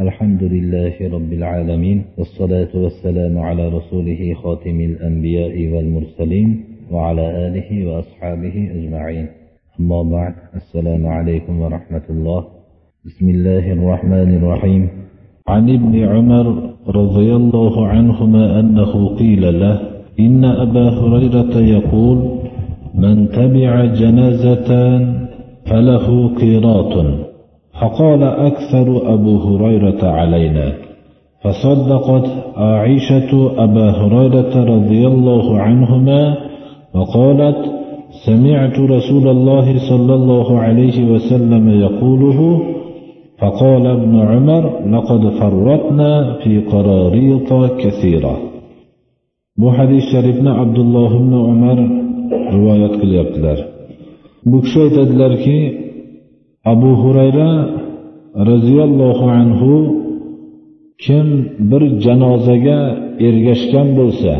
الحمد لله رب العالمين والصلاة والسلام على رسوله خاتم الأنبياء والمرسلين وعلى آله وأصحابه أجمعين. أما بعد السلام عليكم ورحمة الله. بسم الله الرحمن الرحيم. عن ابن عمر رضي الله عنهما أنه قيل له إن أبا هريرة يقول من تبع جنازة فله قيراط. فقال أكثر أبو هريرة علينا فصدقت عائشة أبا هريرة رضي الله عنهما وقالت سمعت رسول الله صلى الله عليه وسلم يقوله فقال ابن عمر لقد فرطنا في قراريط كثيرة. Bu hadis sharifni abdulloh ibn umar rivoyat qilyaptilar bu kishi aytadilarki abu hurayra roziyallohu anhu kim bir janozaga ergashgan bo'lsa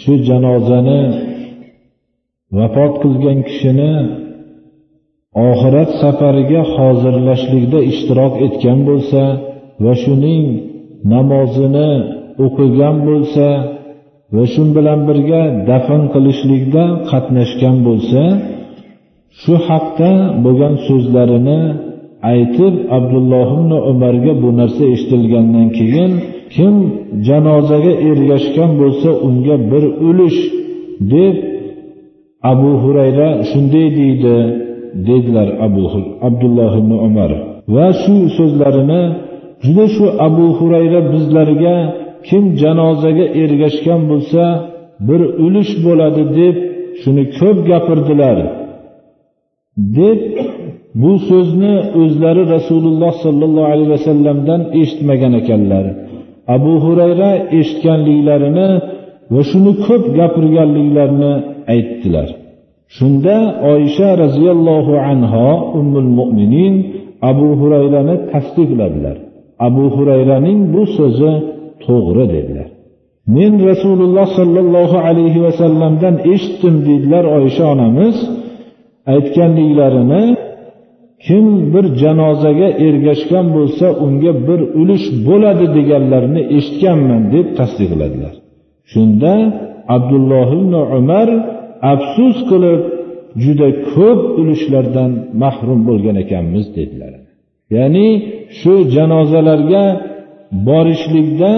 shu janozani vafot qilgan kishini oxirat safariga hozirlashlikda ishtirok etgan bo'lsa va shuning namozini o'qigan bo'lsa va shu bilan birga dafn qilishlikda qatnashgan bo'lsa shu haqda bo'lgan so'zlarini aytib abdulloh ibn umarga bu narsa eshitilgandan keyin kim janozaga ergashgan bo'lsa unga bir ulush deb abu hurayra shunday deydi dedilar abu abdulloh ibn umar. Va shu so'zlarini juda shu abu hurayra bizlarga kim janozaga ergashgan bo'lsa bir ulush bo'ladi deb shuni ko'p gapirdilar. Deb bu so'zni o'zlari rasululloh sollallohu alayhi vasallamdan eshitmagan ekanlar. Abu hurayra eshitganliklarini va shuni ko'p gapirganliklarini aytdilar. Shunda oysha roziyallohu anho ummul mo'minin abu hurayrani tasdiqladilar. Abu hurayraning bu so'zi to'g'ri dedilar. Men rasululloh sollallohu alayhi vasallamdan eshitdim deydilar oysha onamiz. Aytganliklarini kim bir janozaga ergashgan bo'lsa unga bir ulush bo'ladi deganlarini eshitganman deb tasdiqladilar shunda abdulloh ibn umar afsus qilib juda ko'p ulushlardan mahrum bo'lgan ekanmiz dedilar. Ya'ni shu janozalarga borishlikda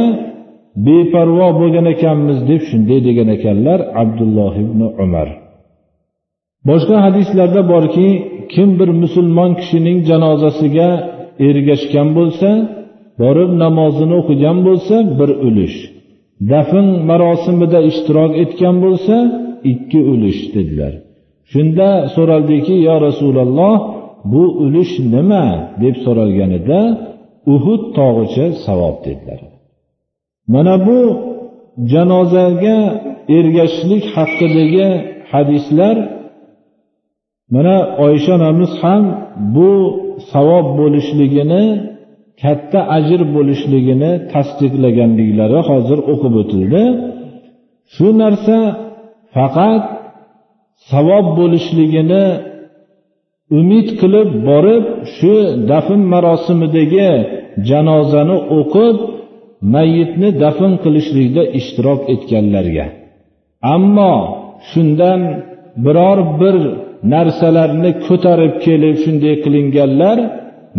beparvo bo'lgan ekanmiz deb shunday degan ekanlar abdulloh ibn umar. Boshqa hadislarda borki kim bir musulmon kishining janozasiga ergashgan bo'lsa borib namozini o'qigan bo'lsa bir ulush. Dafn marosimida ishtirok etgan bo'lsa ikki ulush dedilar. Shunda so'raldiki yo rasululloh bu ulush nima? deb so'ralganida uhud tog'icha savob dedilar. Mana bu janozaga ergashishlik haqidagi hadislar mana oysha onamiz ham bu savob bo'lishligini katta ajr bo'lishligini tasdiqlaganliklari hozir o'qib o'tildi. Shu narsa faqat savob bo'lishligini umid qilib borib shu dafn marosimidagi janozani o'qib mayitni dafn qilishlikda ishtirok etganlarga. Ammo shundan biror bir narsalarni ko'tarib kelib shunday qilinganlar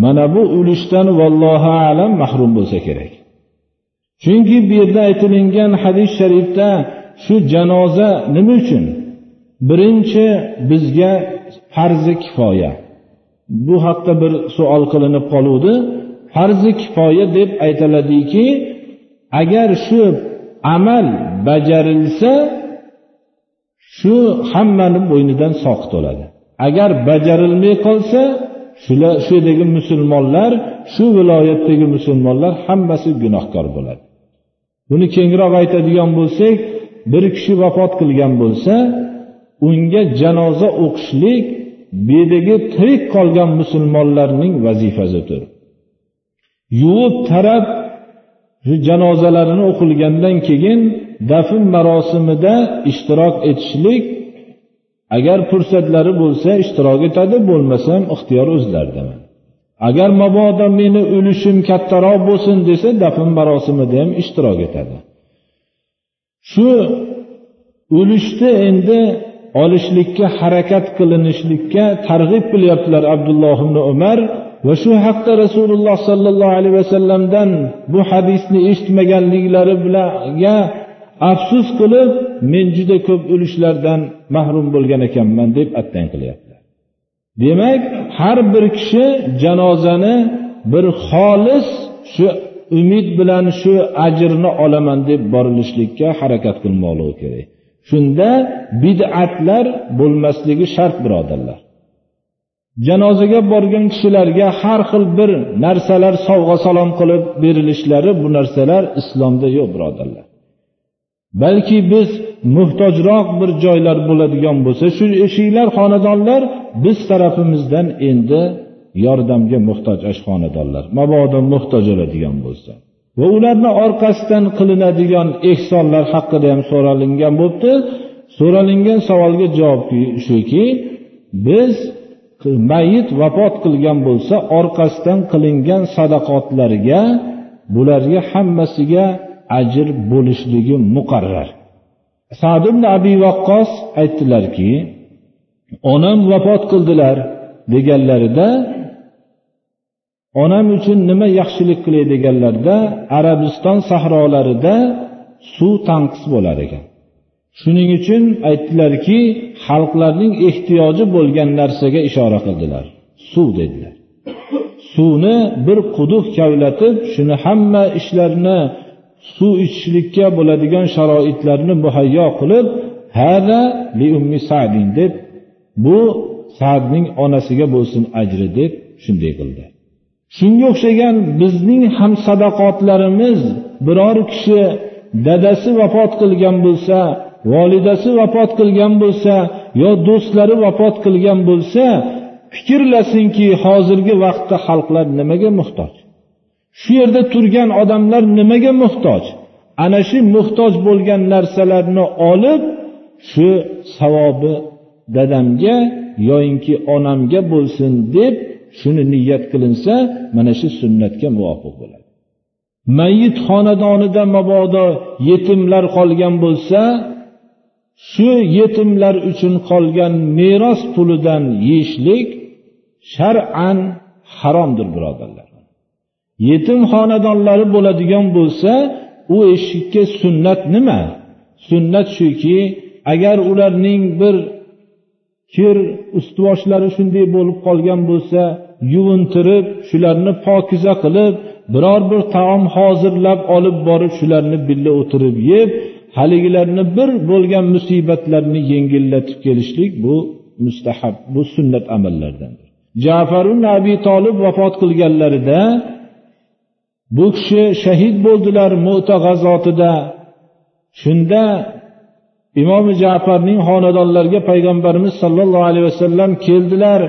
mana bu ulushdan vallohu alam mahrum bo'lsa kerak. Chunki bu yerda aytilingan hadis sharifda shu janoza nima uchun? Birinchi bizga farzi kifoya. Bu haqda bir savol qilinib qoluvdi. Farzi kifoya deb aytiladiki agar shu amal bajarilsa shu hammani bo'ynidan soqit bo'ladi agar bajarilmay qolsa shular shu yerdagi musulmonlar shu viloyatdagi musulmonlar hammasi gunohkor bo'ladi. Buni kengroq aytadigan bo'lsak bir kishi vafot qilgan bo'lsa unga janoza o'qishlik bedagi tirik qolgan musulmonlarning vazifasidir yuvib tarab shu janozalarini o'qilgandan keyin dafn marosimida ishtirok etishlik agar fursatlari bo'lsa ishtirok etadi bo'lmasa ixtiyor o'zlarida agar mabodo meni ulushim kattaroq bo'lsin desa dafn marosimida ham ishtirok etadi. Shu ulushni endi olishlikka harakat qilinishlikka targ'ib qilyaptilar abdulloh ibn umar va shu haqda rasululloh sollallohu alayhi vasallamdan bu hadisni eshitmaganliklari bilan afsus qilib men juda ko'p ulushlardan mahrum bo'lgan ekanman deb attang qilyaptilar demak har bir kishi janozani bir xolis shu umid bilan shu ajrni olaman deb borilishlikka harakat qilmoqligi kerak. Shunda bid'atlar bo'lmasligi shart birodarlar. Janozaga borgan kishilarga har xil bir narsalar sovg'a salom qilib berilishlari bu narsalar islomda yo'q birodarlar. Balki biz muhtojroq bir joylar bo'ladigan bo'lsa shu eshiklar xonadonlar biz tarafimizdan endi yordamga muhtoj xonadonlar mabodo muhtoj bo'ladigan bo'lsa. Va ularni orqasidan qilinadigan ehsonlar haqida ham so'ralingan bo'libdi. So'ralingan savolga javob shuki biz mayit vafot qilgan bo'lsa orqasidan qilingan sadaqotlarga bularga hammasiga ajr bo'lishligi muqarrar. Sad ibn abi vaqqos aytdilarki onam vafot qildilar deganlarida onam uchun nima yaxshilik qilay deganlarida arabiston sahrolarida suv tanqis bo'lar ekan. Shuning uchun aytdilarki xalqlarning ehtiyoji bo'lgan narsaga ishora qildilar. Suv dedilar. Suvni bir quduq kavlatib shuni hamma ishlarni suv ichishlikka bo'ladigan sharoitlarni muhayyo qilib hada li ummi sadin deb bu sadning onasiga bo'lsin ajri deb shunday qildi. Shunga o'xshagan bizning ham sadaqotlarimiz biror kishi dadasi vafot qilgan bo'lsa volidasi vafot qilgan bo'lsa yo do'stlari vafot qilgan bo'lsa fikrlasinki hozirgi vaqtda xalqlar nimaga muhtoj? Shu yerda turgan odamlar nimaga muhtoj? Ana shu muhtoj bo'lgan narsalarni olib shu savobi dadamga yoyinki onamga bo'lsin deb shuni niyat qilinsa mana shu sunnatga muvofiq bo'ladi. Mayit xonadonida mabodo yetimlar qolgan bo'lsa shu yetimlar uchun qolgan meros pulidan yeyishlik shar'an haromdir birodarlar. Yetim xonadonlari bo'ladigan bo'lsa u eshikka sunnat nima? Sunnat shuki agar ularning bir kir ustuvoshlari shunday bo'lib qolgan bo'lsa yuvintirib shularni pokiza qilib biror bir taom hozirlab olib borib shularni birga o'tirib yeb haligilarni bir bo'lgan musibatlarni yengillatib kelishlik bu mustahab bu sunnat amallardandir. Jafaru abi tolib vafot qilganlarida bu kishi shahid bo'ldilar mo'ta g'azotida. Shunda imom jafarning xonadonlariga payg'ambarimiz sollallohu alayhi vasallam keldilar.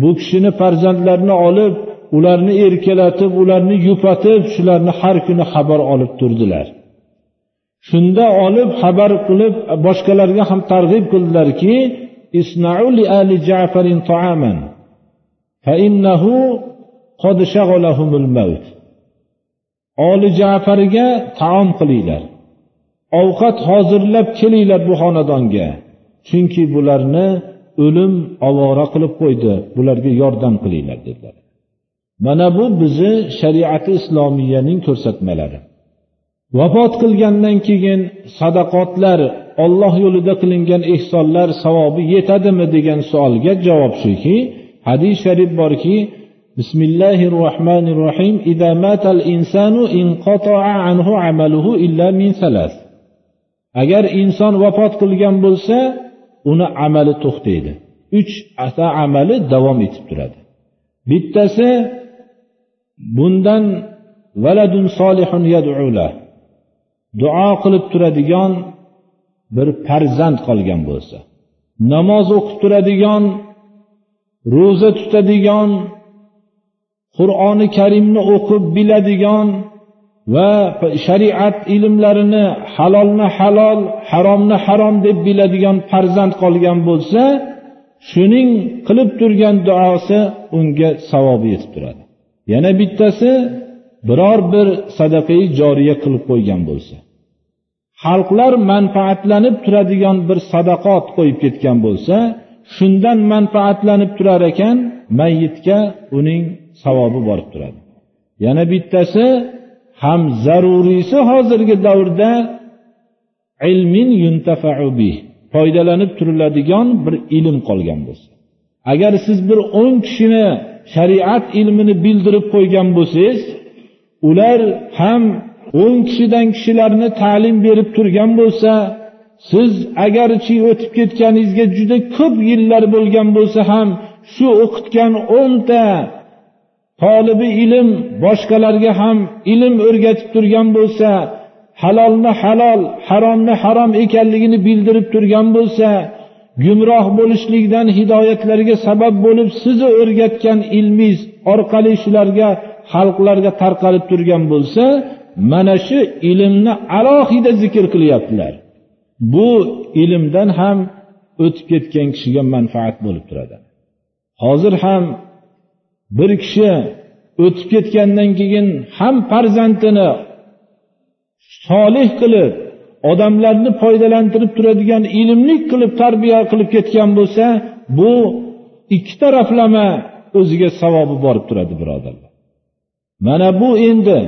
Bu kishini farzandlarini olib ularni erkalatib ularni yupatib shularni har kuni xabar olib turdilar. Shunda olib xabar qilib boshqalarga ham targ'ib qildilarki isnau li ali jafarin ta'aman fa innahu qad shag'alahumul maut. Oli jafarga taom qilinglar. Ovqat hozirlab kelinglar bu xonadonga. Chunki bularni o'lim ovora qilib qo'ydi. Bularga yordam qilinglar dedilar. Mana bu bizni shariati islomiyaning ko'rsatmalari. Vafot qilgandan keyin sadaqotlar olloh yo'lida qilingan ehsonlar savobi yetadimi degan savolga javob shuki hadis sharif borki bismillahi rohmanir rohim إذا مات الإنسان انقطع عنه عمله إلا من ثلاث agar inson vafot qilgan bo'lsa uni amali to'xtaydi uch ata amali davom etib turadi bittasi bundan valadun solihun yad'ula duo qilib turadigan bir farzand qolgan bo'lsa namoz o'qib turadigan ro'za tutadigan qur'oni karimni o'qib biladigan va shariat ilmlarini halolni halol haromni harom deb biladigan farzand qolgan bo'lsa shuning qilib turgan duosi unga savobi yetib turadi. Yana bittasi biror bir sadaqai joriya qilib qo'ygan bo'lsa. Xalqlar manfaatlanib turadigan bir sadaqot qo'yib ketgan bo'lsa shundan manfaatlanib turar ekan mayyitga uning savobi borib turadi. Yana bittasi ham zaruriysi hozirgi davrda ilmin yuntafau bih foydalanib turiladigan bir ilm qolgan bo'lsa. Agar siz bir o'n kishini shariat ilmini bildirib qo'ygan bo'lsangiz ular ham o'n kishidan kishilarni ta'lim berib turgan bo'lsa siz agarchi o'tib ketganingizga juda ko'p yillar bo'lgan bo'lsa ham shu o'qitgan o'nta tolibi ilm boshqalarga ham ilm o'rgatib turgan bo'lsa halolni halol haromni harom ekanligini bildirib turgan bo'lsa gumroh bo'lishlikdan hidoyatlarga sabab bo'lib sizni o'rgatgan ilmingiz orqali shularga xalqlarga tarqalib turgan bo'lsa mana shu ilmni alohida zikr qilyaptilar. Bu ilmdan ham o'tib ketgan kishiga manfaat bo'lib turadi. Hozir ham bir kishi o'tib ketgandan keyin ham farzandini solih qilib odamlarni foydalantirib turadigan ilmli qilib tarbiya qilib ketgan bo'lsa bu ikki taraflama o'ziga savobi borib turadi birodarlar. Mana bu endi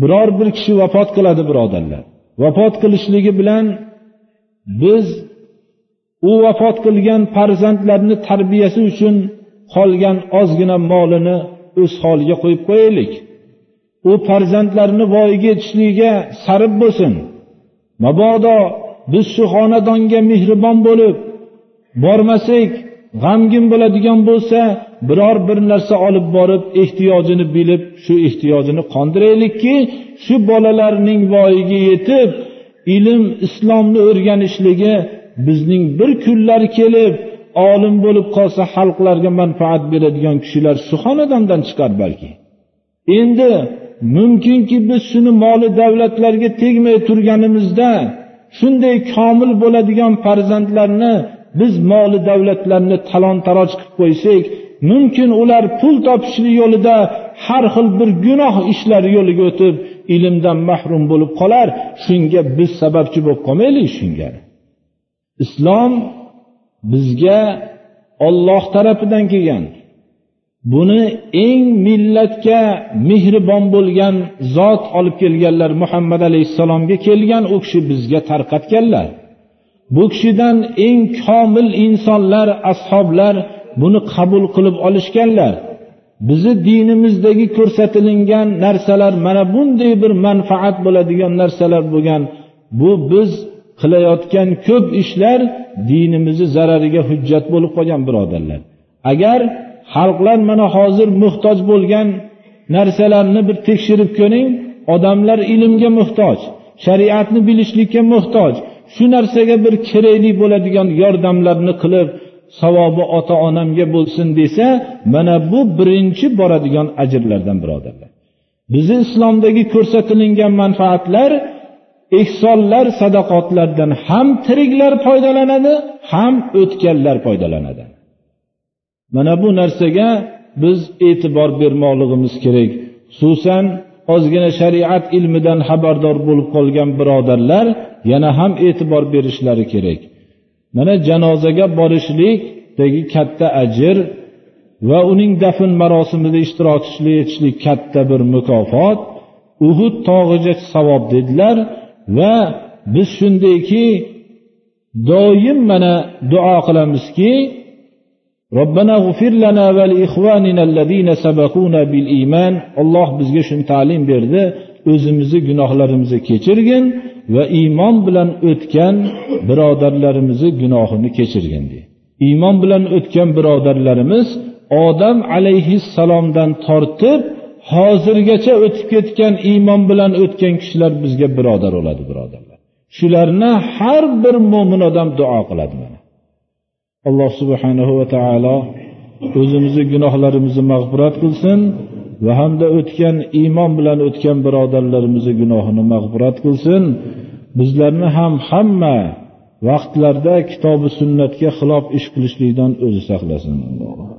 biror bir kishi vafot qiladi birodarlar. Vafot qilishligi bilan biz u vafot qilgan farzandlarni tarbiyasi uchun qolgan ozgina molini o'z holiga qo'yib qo'yaylik. U farzandlarini voyaga yetishligiga sarf bo'lsin. Mabodo biz shu xonadonga mehribon bo'lib bormasak g'amgin bo'ladigan bo'lsa biror bir narsa olib borib ehtiyojini bilib shu ehtiyojini qondiraylikki shu bolalarning voyaga yetib ilm islomni o'rganishligi bizning bir kunlar kelib olim bo'lib qolsa xalqlarga manfaat beradigan kishilar shu xonadondan chiqar balki. Endi mumkinki biz shuni moli davlatlarga tegmay turganimizda shunday komil bo'ladigan farzandlarni biz moli davlatlarni talon taroj qilib qo'ysak mumkin ular pul topishlik yo'lida har xil bir gunoh ishlar yo'liga o'tib ilmdan mahrum bo'lib qolar. Shunga biz sababchi bo'lib qolmaylik shunga. Islom bizga olloh tarafidan kelgan. Buni eng millatga mehribon bo'lgan zot olib kelganlar muhammad alayhissalomga kelgan u kishi bizga tarqatganlar. Bu kishidan eng komil insonlar ashoblar buni qabul qilib olishganlar. Bizni dinimizdagi ko'rsatilingan narsalar mana bunday bir manfaat bo'ladigan narsalar bo'lgan. Bu biz qilayotgan ko'p ishlar dinimizni zarariga hujjat bo'lib qolgan birodarlar. Agar xalqlar mana hozir muhtoj bo'lgan narsalarni bir tekshirib ko'ring odamlar ilmga muhtoj shariatni bilishlikka muhtoj shu narsaga bir kerakli bo'ladigan yordamlarni qilib savobi ota onamga bo'lsin desa mana bu birinchi boradigan ajrlardan birodarlar. Bizni islomdagi ko'rsatilingan manfaatlar ehsonlar sadaqotlardan ham tiriklar foydalanadi ham o'tganlar foydalanadi. Mana bu narsaga biz e'tibor bermoqligimiz kerak. Xususan ozgina shariat ilmidan xabardor bo'lib qolgan birodarlar yana ham e'tibor berishlari kerak. Mana janozaga borishlikdagi katta ajr va uning dafn marosimida ishtirok etishlik katta bir mukofot. Uhud tog'iga savob dedilar. Va biz shundayki doim mana duo qilamizki robbana g'ufir lana va ikhvanina allazina sabaquna bil iymon Alloh bizga shuni ta'lim berdi. O'zimizni gunohlarimizni kechirgin va iymon bilan o'tgan birodarlarimizni gunohini kechirgin deydi. Iymon bilan o'tgan birodarlarimiz odam alayhissalomdan tortib hozirgacha o'tib ketgan iymon bilan o'tgan kishilar bizga birodar bo'ladi birodarlar. Shularni har bir mo'min odam duo qiladi mana. Alloh subhanahu va taolo o'zimizni gunohlarimizni mag'firat qilsin va hamda o'tgan iymon bilan o'tgan birodarlarimizni gunohini mag'firat qilsin. Bizlarni ham hamma vaqtlarda kitobi sunnatga xilof ish qilishlikdan o'zi saqlasin.